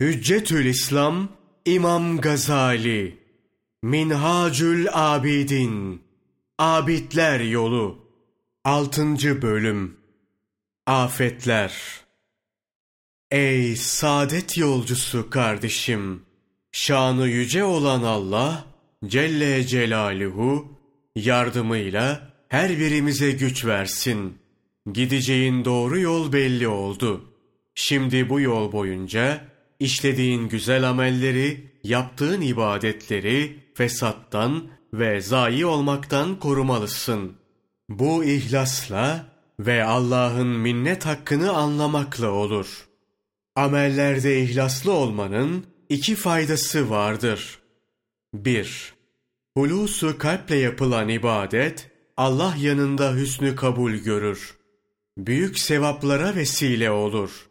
Hüccetül İslam İmam Gazali Minhacül Abidin Abidler Yolu 6. Bölüm Afetler Ey saadet yolcusu kardeşim! Şanı yüce olan Allah Celle Celaluhu yardımıyla her birimize güç versin. Gideceğin doğru yol belli oldu. Şimdi bu yol boyunca işlediğin güzel amelleri, yaptığın ibadetleri fesattan ve zayi olmaktan korumalısın. Bu ihlasla ve Allah'ın minnet hakkını anlamakla olur. Amellerde ihlaslı olmanın iki faydası vardır. 1. Hulusu kalple yapılan ibadet, Allah yanında hüsnü kabul görür. Büyük sevaplara vesile olur.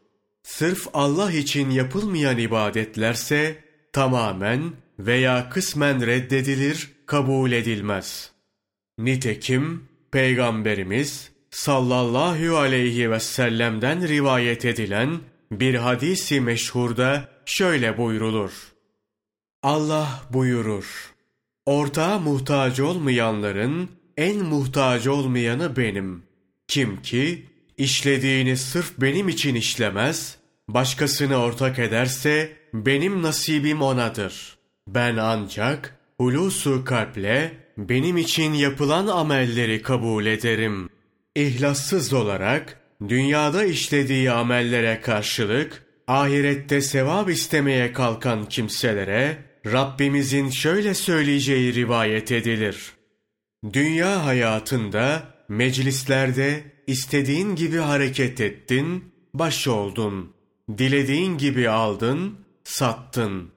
Sırf Allah için yapılmayan ibadetlerse tamamen veya kısmen reddedilir, kabul edilmez. Nitekim Peygamberimiz sallallahu aleyhi ve sellem'den rivayet edilen bir hadisi meşhurda şöyle buyrulur. Allah buyurur. Ortağa muhtaç olmayanların en muhtaç olmayanı benim. Kim ki işlediğini sırf benim için işlemez, başkasını ortak ederse benim nasibim onadır. Ben ancak hulusu kalple benim için yapılan amelleri kabul ederim. İhlassız olarak dünyada işlediği amellere karşılık ahirette sevap istemeye kalkan kimselere Rabbimizin şöyle söyleyeceği rivayet edilir. Dünya hayatında, meclislerde istediğin gibi hareket ettin, baş oldun. Dilediğin gibi aldın, sattın.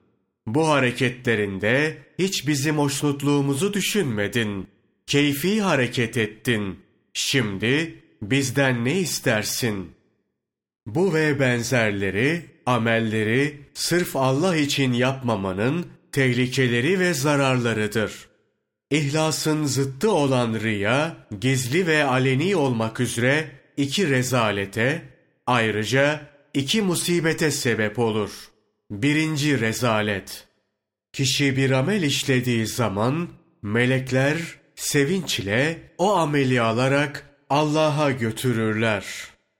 Bu hareketlerinde hiç bizim hoşnutluğumuzu düşünmedin. Keyfi hareket ettin. Şimdi bizden ne istersin? Bu ve benzerleri, amelleri sırf Allah için yapmamanın tehlikeleri ve zararlarıdır. İhlasın zıttı olan riya, gizli ve aleni olmak üzere iki rezalete, ayrıca iki musibete sebep olur. Birinci rezalet. Kişi bir amel işlediği zaman, melekler sevinçle o ameli alarak Allah'a götürürler.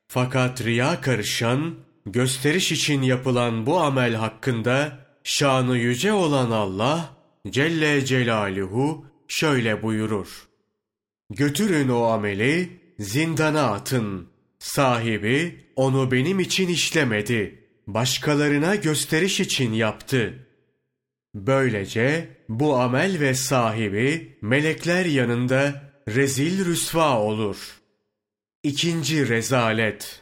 Fakat riya karışan, gösteriş için yapılan bu amel hakkında şanı yüce olan Allah Celle Celaluhu şöyle buyurur. Götürün o ameli zindana atın. Sahibi onu benim için işlemedi. Başkalarına gösteriş için yaptı. Böylece bu amel ve sahibi melekler yanında rezil rüsva olur. İkinci rezalet.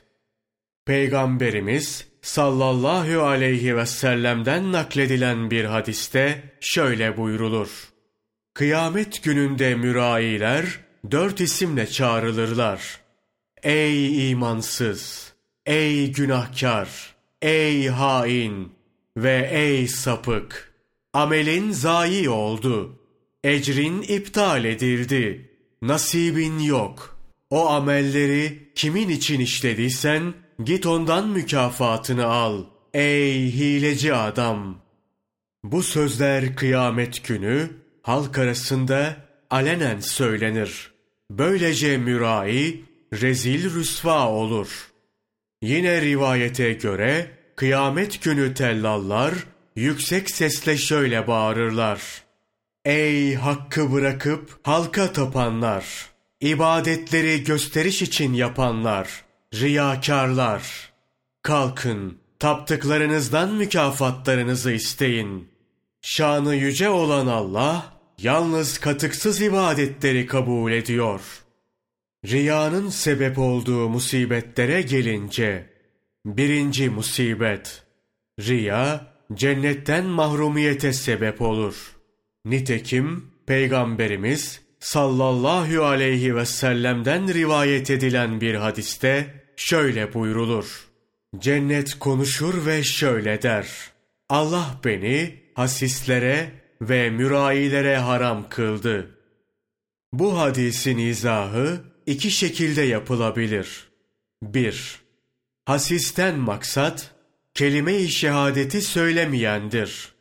Peygamberimiz sallallahu aleyhi ve sellem'den nakledilen bir hadiste şöyle buyrulur. Kıyamet gününde mürailer dört isimle çağrılırlar. Ey imansız, ey günahkar, ey hain ve ey sapık! Amelin zayi oldu. Ecrin iptal edildi. Nasibin yok. O amelleri kimin için işlediysen git ondan mükafatını al. Ey hileci adam! Bu sözler kıyamet günü halk arasında alenen söylenir. Böylece mürai rezil rüsva olur. Yine rivayete göre kıyamet günü tellallar yüksek sesle şöyle bağırırlar. Ey hakkı bırakıp halka tapanlar! ibadetleri gösteriş için yapanlar, riyakarlar! Kalkın, taptıklarınızdan mükafatlarınızı isteyin. Şanı yüce olan Allah, yalnız katıksız ibadetleri kabul ediyor. Riyanın sebep olduğu musibetlere gelince, birinci musibet, riya, cennetten mahrumiyete sebep olur. Nitekim, Peygamberimiz, sallallahu aleyhi ve sellem'den rivayet edilen bir hadiste şöyle buyrulur. Cennet konuşur ve şöyle der. Allah beni hasislere ve mürailere haram kıldı. Bu hadisin izahı iki şekilde yapılabilir. 1. Hasisten maksat, kelime-i şehadeti söylemeyendir.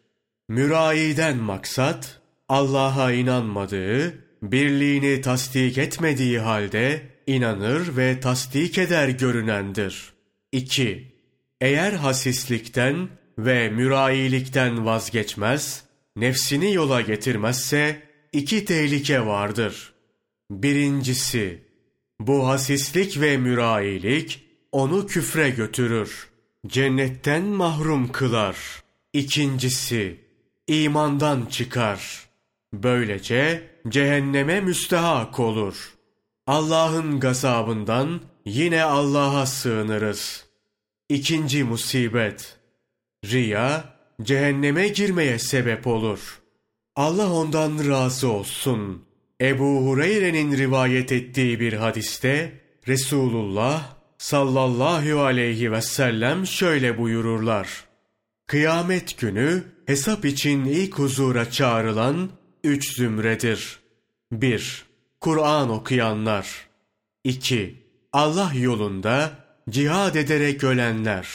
Mürayiden maksat, Allah'a inanmadığı, birliğini tasdik etmediği halde inanır ve tasdik eder görünendir. 2. Eğer hasislikten ve mürayilikten vazgeçmez, nefsini yola getirmezse iki tehlike vardır. Birincisi, bu hasislik ve mürayilik onu küfre götürür. Cennetten mahrum kılar. İkincisi, imandan çıkar. Böylece cehenneme müstehak olur. Allah'ın gazabından yine Allah'a sığınırız. İkinci musibet, riya cehenneme girmeye sebep olur. Allah ondan razı olsun. Ebu Hureyre'nin rivayet ettiği bir hadiste Resulullah sallallahu aleyhi ve sellem şöyle buyururlar. Kıyamet günü hesap için ilk huzura çağrılan üç zümredir. 1. Kur'an okuyanlar. 2. Allah yolunda cihad ederek ölenler.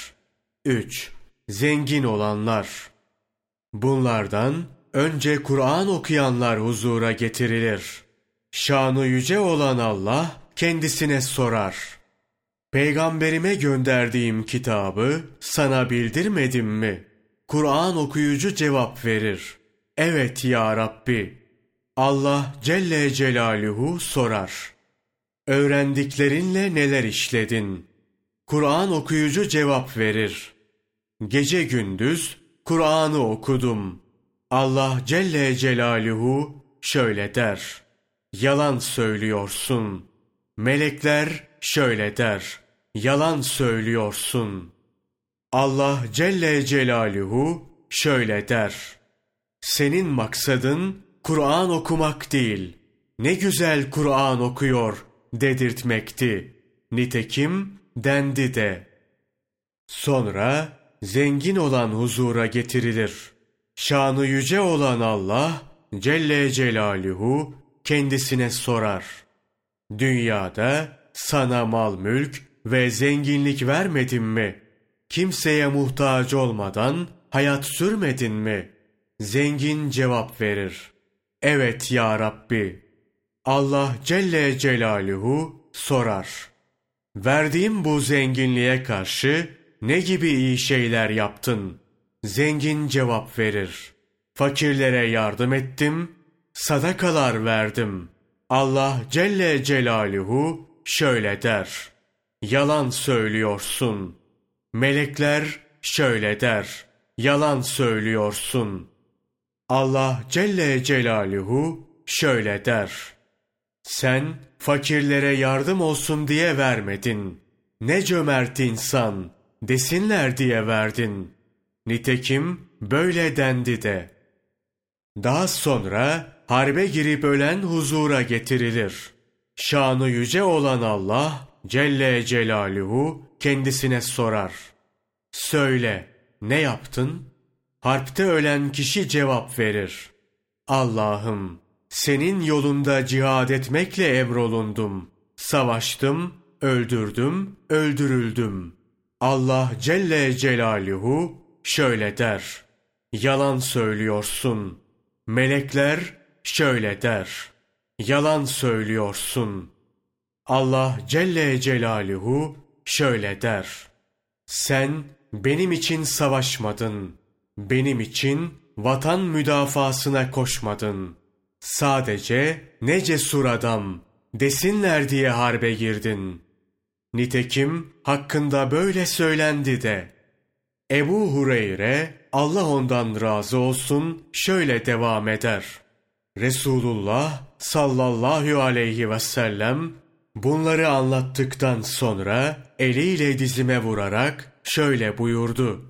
3. Zengin olanlar. Bunlardan önce Kur'an okuyanlar huzura getirilir. Şanı yüce olan Allah kendisine sorar. Peygamberime gönderdiğim kitabı sana bildirmedim mi? Kur'an okuyucu cevap verir. Evet ya Rabbi. Allah Celle Celaluhu sorar. Öğrendiklerinle neler işledin? Kur'an okuyucu cevap verir. Gece gündüz Kur'an'ı okudum. Allah Celle Celaluhu şöyle der. Yalan söylüyorsun. Melekler şöyle der. Yalan söylüyorsun. Allah Celle Celaluhu şöyle der. Senin maksadın Kur'an okumak değil. Ne güzel Kur'an okuyor dedirtmekti. Nitekim dendi de. Sonra zengin olan huzura getirilir. Şanı yüce olan Allah Celle Celaluhu kendisine sorar. Dünyada sana mal mülk ve zenginlik vermedim mi? Kimseye muhtaç olmadan hayat sürmedin mi? Zengin cevap verir. Evet ya Rabbi. Allah Celle Celaluhu sorar. Verdiğim bu zenginliğe karşı ne gibi iyi şeyler yaptın? Zengin cevap verir. Fakirlere yardım ettim, sadakalar verdim. Allah Celle Celaluhu şöyle der. Yalan söylüyorsun. Melekler şöyle der. Yalan söylüyorsun. Allah Celle Celaluhu şöyle der. Sen fakirlere yardım olsun diye vermedin. Ne cömert insan desinler diye verdin. Nitekim böyle dendi de. Daha sonra harbe girip ölen huzura getirilir. Şanı yüce olan Allah Celle Celaluhu kendisine sorar. Söyle ne yaptın? Harpte ölen kişi cevap verir. Allah'ım senin yolunda cihad etmekle emrolundum. Savaştım, öldürdüm, öldürüldüm. Allah Celle Celaluhu şöyle der. Yalan söylüyorsun. Melekler şöyle der. Yalan söylüyorsun. Allah Celle Celaluhu şöyle der. Sen benim için savaşmadın. Benim için vatan müdafasına koşmadın. Sadece ne cesur adam desinler diye harbe girdin. Nitekim hakkında böyle söylendi de. Ebu Hureyre Allah ondan razı olsun şöyle devam eder. Resulullah sallallahu aleyhi ve sellem bunları anlattıktan sonra eliyle dizime vurarak şöyle buyurdu.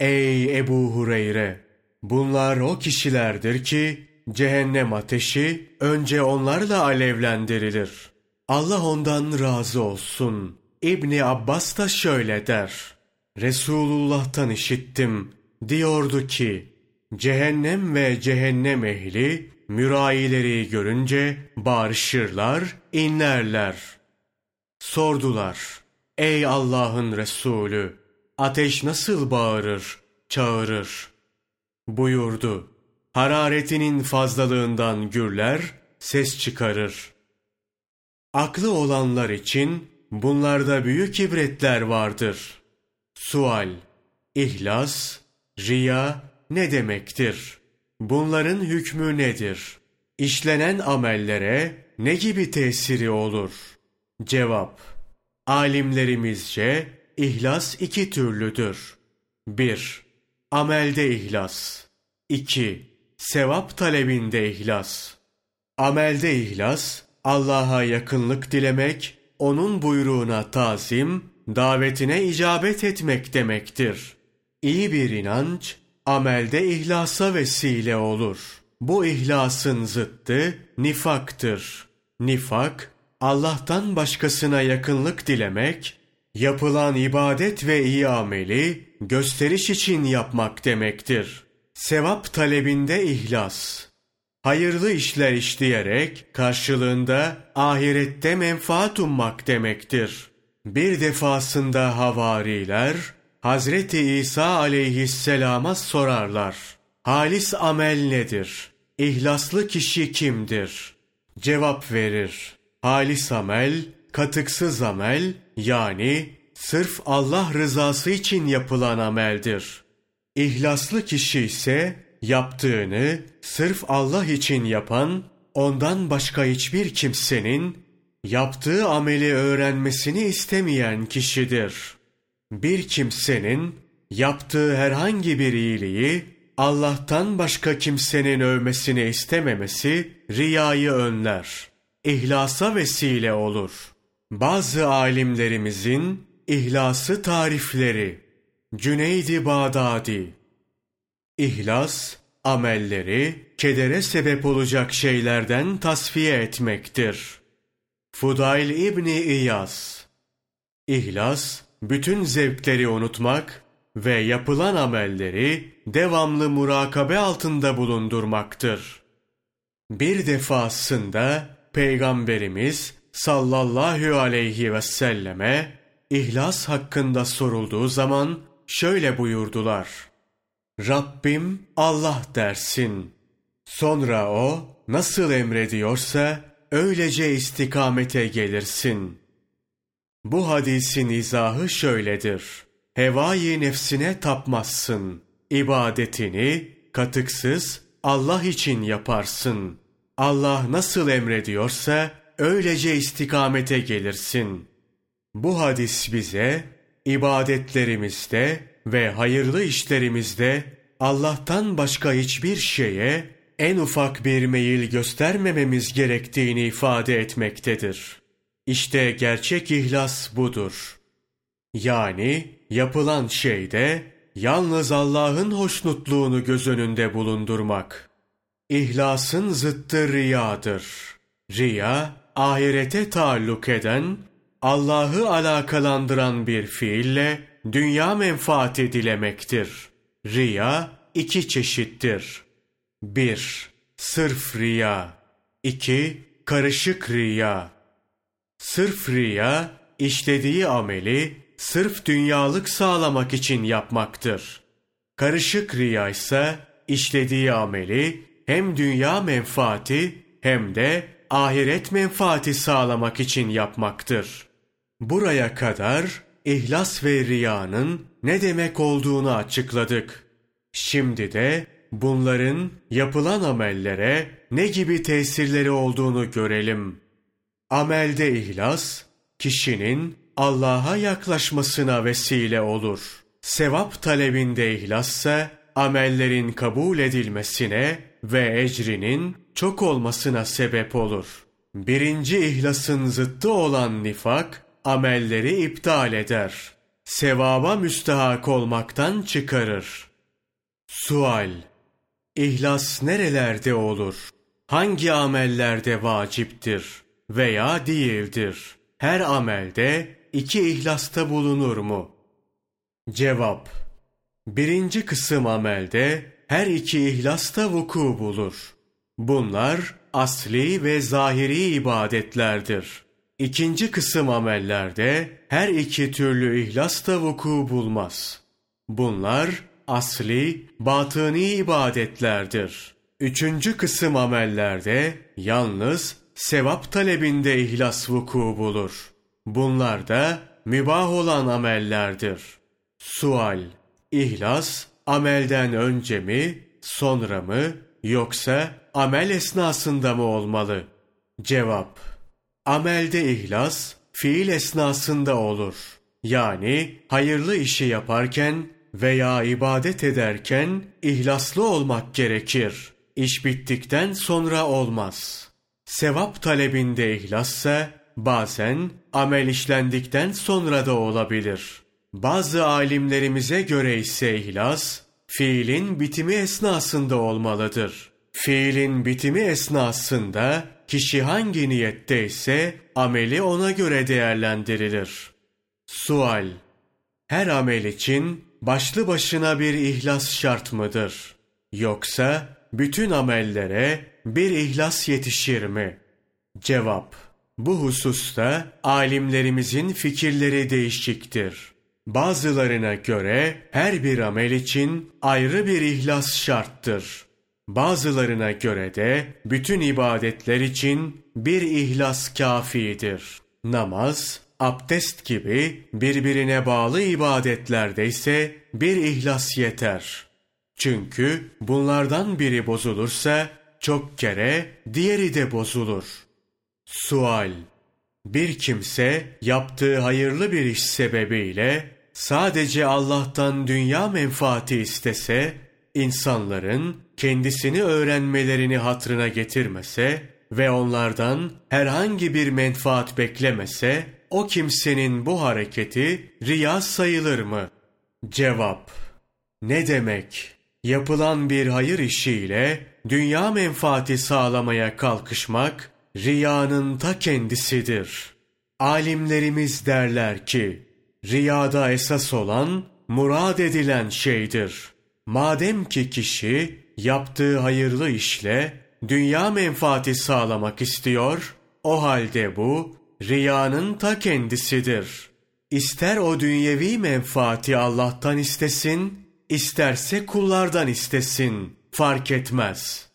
Ey Ebu Hureyre! Bunlar o kişilerdir ki cehennem ateşi önce onlarla alevlendirilir. Allah ondan razı olsun. İbni Abbas da şöyle der. Resulullah'tan işittim. Diyordu ki, cehennem ve cehennem ehli mürayileri görünce bağırışırlar, inlerler. Sordular, ey Allah'ın Resulü, ateş nasıl bağırır, çağırır? Buyurdu, hararetinin fazlalığından gürler, ses çıkarır. Aklı olanlar için bunlarda büyük ibretler vardır. Sual, İhlas, riya ne demektir? Bunların hükmü nedir? İşlenen amellere ne gibi tesiri olur? Cevap, alimlerimizce ihlas iki türlüdür. 1. Amelde ihlas. 2. Sevap talebinde ihlas. Amelde ihlas, Allah'a yakınlık dilemek, onun buyruğuna tazim, davetine icabet etmek demektir. İyi bir inanç, amelde ihlasa vesile olur. Bu ihlasın zıttı nifaktır. Nifak, Allah'tan başkasına yakınlık dilemek, yapılan ibadet ve iyi ameli gösteriş için yapmak demektir. Sevap talebinde ihlas. Hayırlı işler işleyerek karşılığında ahirette menfaat ummak demektir. Bir defasında havariler Hazreti İsa aleyhisselama sorarlar. Halis amel nedir? İhlaslı kişi kimdir? Cevap verir. Halis amel, katıksız amel yani sırf Allah rızası için yapılan ameldir. İhlaslı kişi ise yaptığını sırf Allah için yapan, ondan başka hiçbir kimsenin yaptığı ameli öğrenmesini istemeyen kişidir. Bir kimsenin yaptığı herhangi bir iyiliği Allah'tan başka kimsenin övmesini istememesi riyayı önler. İhlasa vesile olur. Bazı alimlerimizin ihlası tarifleri Cüneydi Bağdadi İhlas, amelleri kedere sebep olacak şeylerden tasfiye etmektir. Fudail İbni İyaz İhlas, bütün zevkleri unutmak ve yapılan amelleri devamlı murakabe altında bulundurmaktır. Bir defasında Peygamberimiz sallallahu aleyhi ve selleme ihlas hakkında sorulduğu zaman şöyle buyurdular. Rabbim Allah dersin. Sonra o nasıl emrediyorsa öylece istikamete gelirsin. Bu hadisin izahı şöyledir. Hevai nefsine tapmazsın. İbadetini katıksız Allah için yaparsın. Allah nasıl emrediyorsa öylece istikamete gelirsin. Bu hadis bize ibadetlerimizde ve hayırlı işlerimizde Allah'tan başka hiçbir şeye en ufak bir meyil göstermememiz gerektiğini ifade etmektedir. İşte gerçek ihlas budur. Yani yapılan şeyde yalnız Allah'ın hoşnutluğunu göz önünde bulundurmak. İhlasın zıttı riyadır. Riya, ahirete taalluk eden, Allah'ı alakalandıran bir fiille dünya menfaati dilemektir. Riya iki çeşittir. 1. Sırf riya. 2. Karışık riya. Sırf riya, işlediği ameli sırf dünyalık sağlamak için yapmaktır. Karışık riya ise işlediği ameli hem dünya menfaati hem de ahiret menfaati sağlamak için yapmaktır. Buraya kadar ihlas ve riyanın ne demek olduğunu açıkladık. Şimdi de bunların yapılan amellere ne gibi tesirleri olduğunu görelim. Amelde ihlas, kişinin Allah'a yaklaşmasına vesile olur. Sevap talebinde ihlassa, amellerin kabul edilmesine ve ecrinin çok olmasına sebep olur. Birinci ihlasın zıttı olan nifak, amelleri iptal eder. Sevaba müstehak olmaktan çıkarır. Sual İhlas nerelerde olur? Hangi amellerde vaciptir veya değildir? Her amelde iki ihlasta bulunur mu? Cevap Birinci kısım amelde her iki ihlasta vuku bulur. Bunlar asli ve zahiri ibadetlerdir. İkinci kısım amellerde her iki türlü ihlas da vuku bulmaz. Bunlar asli, batıni ibadetlerdir. Üçüncü kısım amellerde yalnız sevap talebinde ihlas vuku bulur. Bunlar da mübah olan amellerdir. Sual İhlas amelden önce mi, sonra mı yoksa amel esnasında mı olmalı? Cevap Amelde ihlas fiil esnasında olur. Yani hayırlı işi yaparken veya ibadet ederken ihlaslı olmak gerekir. İş bittikten sonra olmaz. Sevap talebinde ihlassa bazen amel işlendikten sonra da olabilir. Bazı alimlerimize göre ise ihlas, fiilin bitimi esnasında olmalıdır. Fiilin bitimi esnasında kişi hangi niyette ise ameli ona göre değerlendirilir. Sual Her amel için başlı başına bir ihlas şart mıdır? Yoksa bütün amellere bir ihlas yetişir mi? Cevap Bu hususta alimlerimizin fikirleri değişiktir. Bazılarına göre her bir amel için ayrı bir ihlas şarttır. Bazılarına göre de bütün ibadetler için bir ihlas kafidir. Namaz, abdest gibi birbirine bağlı ibadetlerde ise bir ihlas yeter. Çünkü bunlardan biri bozulursa çok kere diğeri de bozulur. Sual Bir kimse yaptığı hayırlı bir iş sebebiyle sadece Allah'tan dünya menfaati istese, insanların kendisini öğrenmelerini hatrına getirmese ve onlardan herhangi bir menfaat beklemese, o kimsenin bu hareketi riya sayılır mı? Cevap Ne demek? Yapılan bir hayır işiyle dünya menfaati sağlamaya kalkışmak, riyanın ta kendisidir. Alimlerimiz derler ki, riyada esas olan, murad edilen şeydir. Madem ki kişi yaptığı hayırlı işle dünya menfaati sağlamak istiyor, o halde bu riyanın ta kendisidir. İster o dünyevi menfaati Allah'tan istesin, isterse kullardan istesin, fark etmez.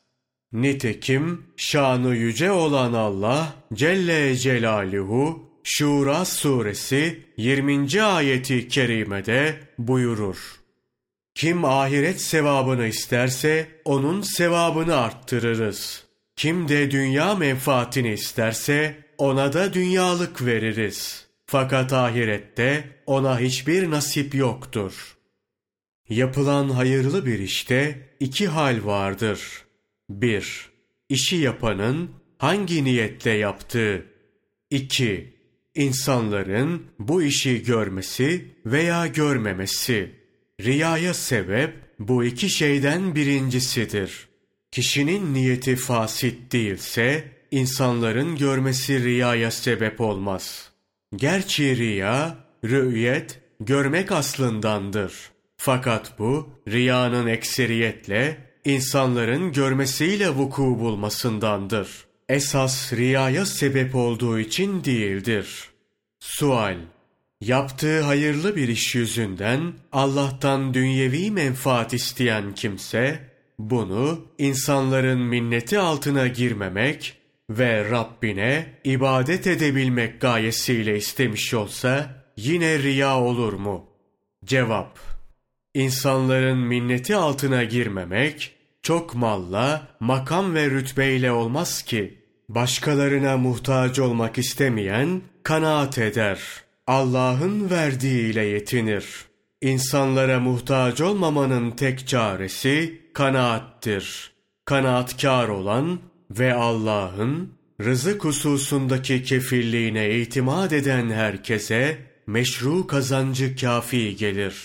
Nitekim şanı yüce olan Allah Celle Celaluhu Şura suresi 20. ayeti kerimede buyurur. Kim ahiret sevabını isterse onun sevabını arttırırız. Kim de dünya menfaatini isterse ona da dünyalık veririz. Fakat ahirette ona hiçbir nasip yoktur. Yapılan hayırlı bir işte iki hal vardır. 1. İşi yapanın hangi niyetle yaptığı. 2. İnsanların bu işi görmesi veya görmemesi. Riyaya sebep bu iki şeyden birincisidir. Kişinin niyeti fasit değilse insanların görmesi riyaya sebep olmaz. Gerçi riya, rü'yet, görmek aslındandır. Fakat bu riyanın ekseriyetle insanların görmesiyle vuku bulmasındandır. Esas riyaya sebep olduğu için değildir. Sual Yaptığı hayırlı bir iş yüzünden Allah'tan dünyevi menfaat isteyen kimse, bunu insanların minneti altına girmemek ve Rabbine ibadet edebilmek gayesiyle istemiş olsa yine riya olur mu? Cevap İnsanların minneti altına girmemek, çok malla, makam ve rütbeyle olmaz ki. Başkalarına muhtaç olmak istemeyen kanaat eder.'' Allah'ın verdiğiyle yetinir. İnsanlara muhtaç olmamanın tek çaresi kanaattir. Kanaatkar olan ve Allah'ın rızık hususundaki kefilliğine itimat eden herkese meşru kazancı kafi gelir.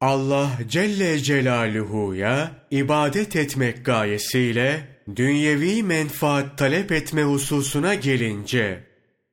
Allah Celle Celaluhu'ya ibadet etmek gayesiyle dünyevi menfaat talep etme hususuna gelince,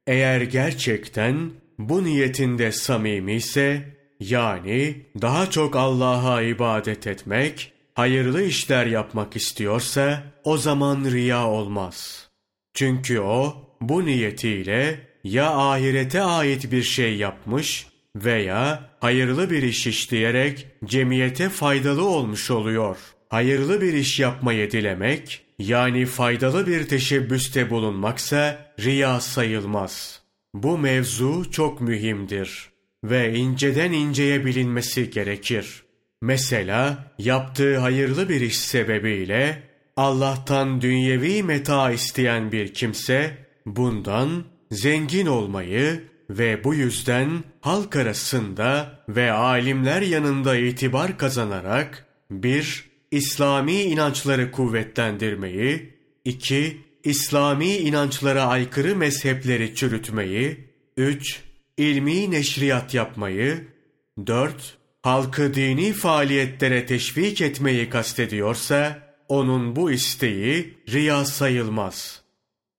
eğer gerçekten bu niyetinde samimi ise, yani daha çok Allah'a ibadet etmek, hayırlı işler yapmak istiyorsa, o zaman riya olmaz. Çünkü o, bu niyetiyle ya ahirete ait bir şey yapmış veya hayırlı bir iş işleyerek cemiyete faydalı olmuş oluyor. Hayırlı bir iş yapmayı dilemek, yani faydalı bir teşebbüste bulunmaksa riya sayılmaz. Bu mevzu çok mühimdir ve inceden inceye bilinmesi gerekir. Mesela yaptığı hayırlı bir iş sebebiyle Allah'tan dünyevi meta isteyen bir kimse bundan zengin olmayı ve bu yüzden halk arasında ve alimler yanında itibar kazanarak bir İslami inançları kuvvetlendirmeyi, iki İslami inançlara aykırı mezhepleri çürütmeyi, üç ilmi neşriyat yapmayı, dört halkı dini faaliyetlere teşvik etmeyi kastediyorsa, onun bu isteği riya sayılmaz.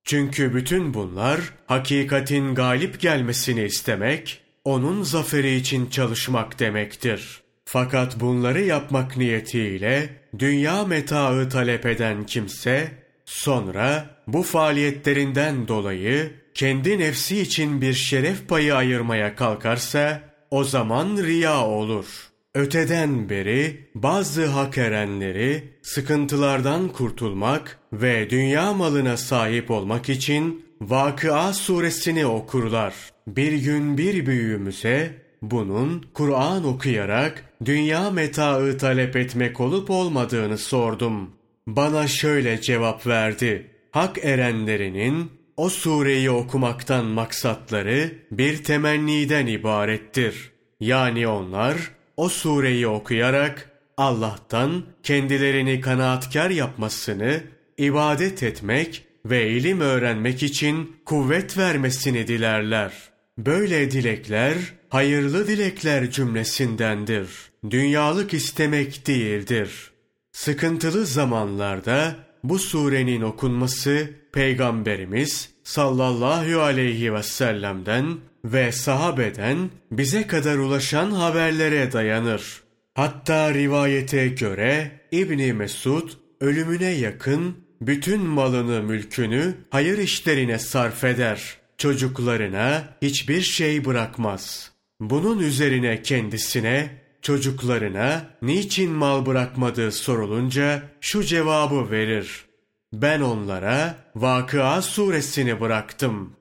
Çünkü bütün bunlar hakikatin galip gelmesini istemek, onun zaferi için çalışmak demektir. Fakat bunları yapmak niyetiyle dünya metaı talep eden kimse, sonra bu faaliyetlerinden dolayı kendi nefsi için bir şeref payı ayırmaya kalkarsa, o zaman riya olur.'' Öteden beri bazı hak erenleri sıkıntılardan kurtulmak ve dünya malına sahip olmak için Vakıa suresini okurlar. Bir gün bir büyüğümüze bunun Kur'an okuyarak dünya metaı talep etmek olup olmadığını sordum. Bana şöyle cevap verdi. Hak erenlerinin o sureyi okumaktan maksatları bir temenniden ibarettir. Yani onlar o sureyi okuyarak Allah'tan kendilerini kanaatkar yapmasını, ibadet etmek ve ilim öğrenmek için kuvvet vermesini dilerler. Böyle dilekler hayırlı dilekler cümlesindendir. Dünyalık istemek değildir. Sıkıntılı zamanlarda bu surenin okunması Peygamberimiz sallallahu aleyhi ve sellem'den ve sahabeden bize kadar ulaşan haberlere dayanır. Hatta rivayete göre İbni Mesud ölümüne yakın bütün malını mülkünü hayır işlerine sarf eder. Çocuklarına hiçbir şey bırakmaz. Bunun üzerine kendisine çocuklarına niçin mal bırakmadığı sorulunca şu cevabı verir. Ben onlara Vakıa suresini bıraktım.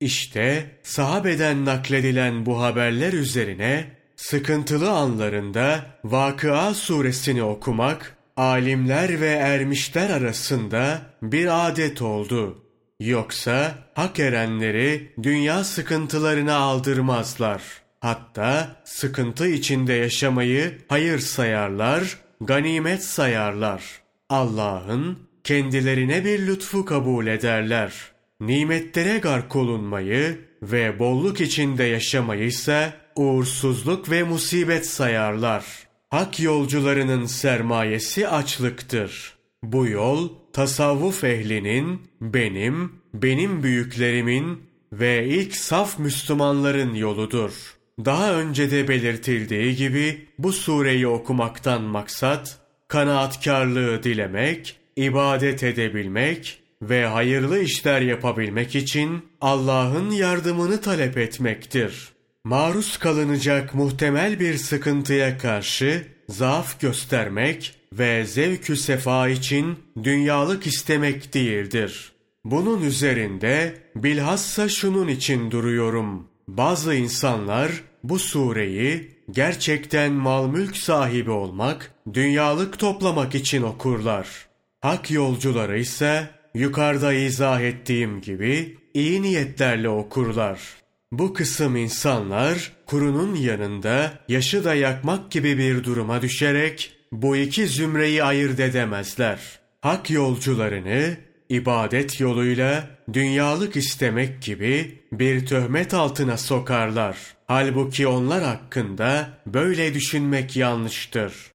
İşte sahabeden nakledilen bu haberler üzerine sıkıntılı anlarında Vakıa suresini okumak alimler ve ermişler arasında bir adet oldu. Yoksa hak erenleri dünya sıkıntılarına aldırmazlar. Hatta sıkıntı içinde yaşamayı hayır sayarlar, ganimet sayarlar. Allah'ın kendilerine bir lütfu kabul ederler.'' nimetlere gark olunmayı ve bolluk içinde yaşamayı ise uğursuzluk ve musibet sayarlar. Hak yolcularının sermayesi açlıktır. Bu yol tasavvuf ehlinin, benim, benim büyüklerimin ve ilk saf Müslümanların yoludur. Daha önce de belirtildiği gibi bu sureyi okumaktan maksat, kanaatkarlığı dilemek, ibadet edebilmek ve hayırlı işler yapabilmek için Allah'ın yardımını talep etmektir. Maruz kalınacak muhtemel bir sıkıntıya karşı zaaf göstermek ve zevkü sefa için dünyalık istemek değildir. Bunun üzerinde bilhassa şunun için duruyorum. Bazı insanlar bu sureyi gerçekten mal mülk sahibi olmak, dünyalık toplamak için okurlar. Hak yolcuları ise Yukarıda izah ettiğim gibi iyi niyetlerle okurlar. Bu kısım insanlar kurunun yanında yaşı da yakmak gibi bir duruma düşerek bu iki zümreyi ayırt edemezler. Hak yolcularını ibadet yoluyla dünyalık istemek gibi bir töhmet altına sokarlar. Halbuki onlar hakkında böyle düşünmek yanlıştır.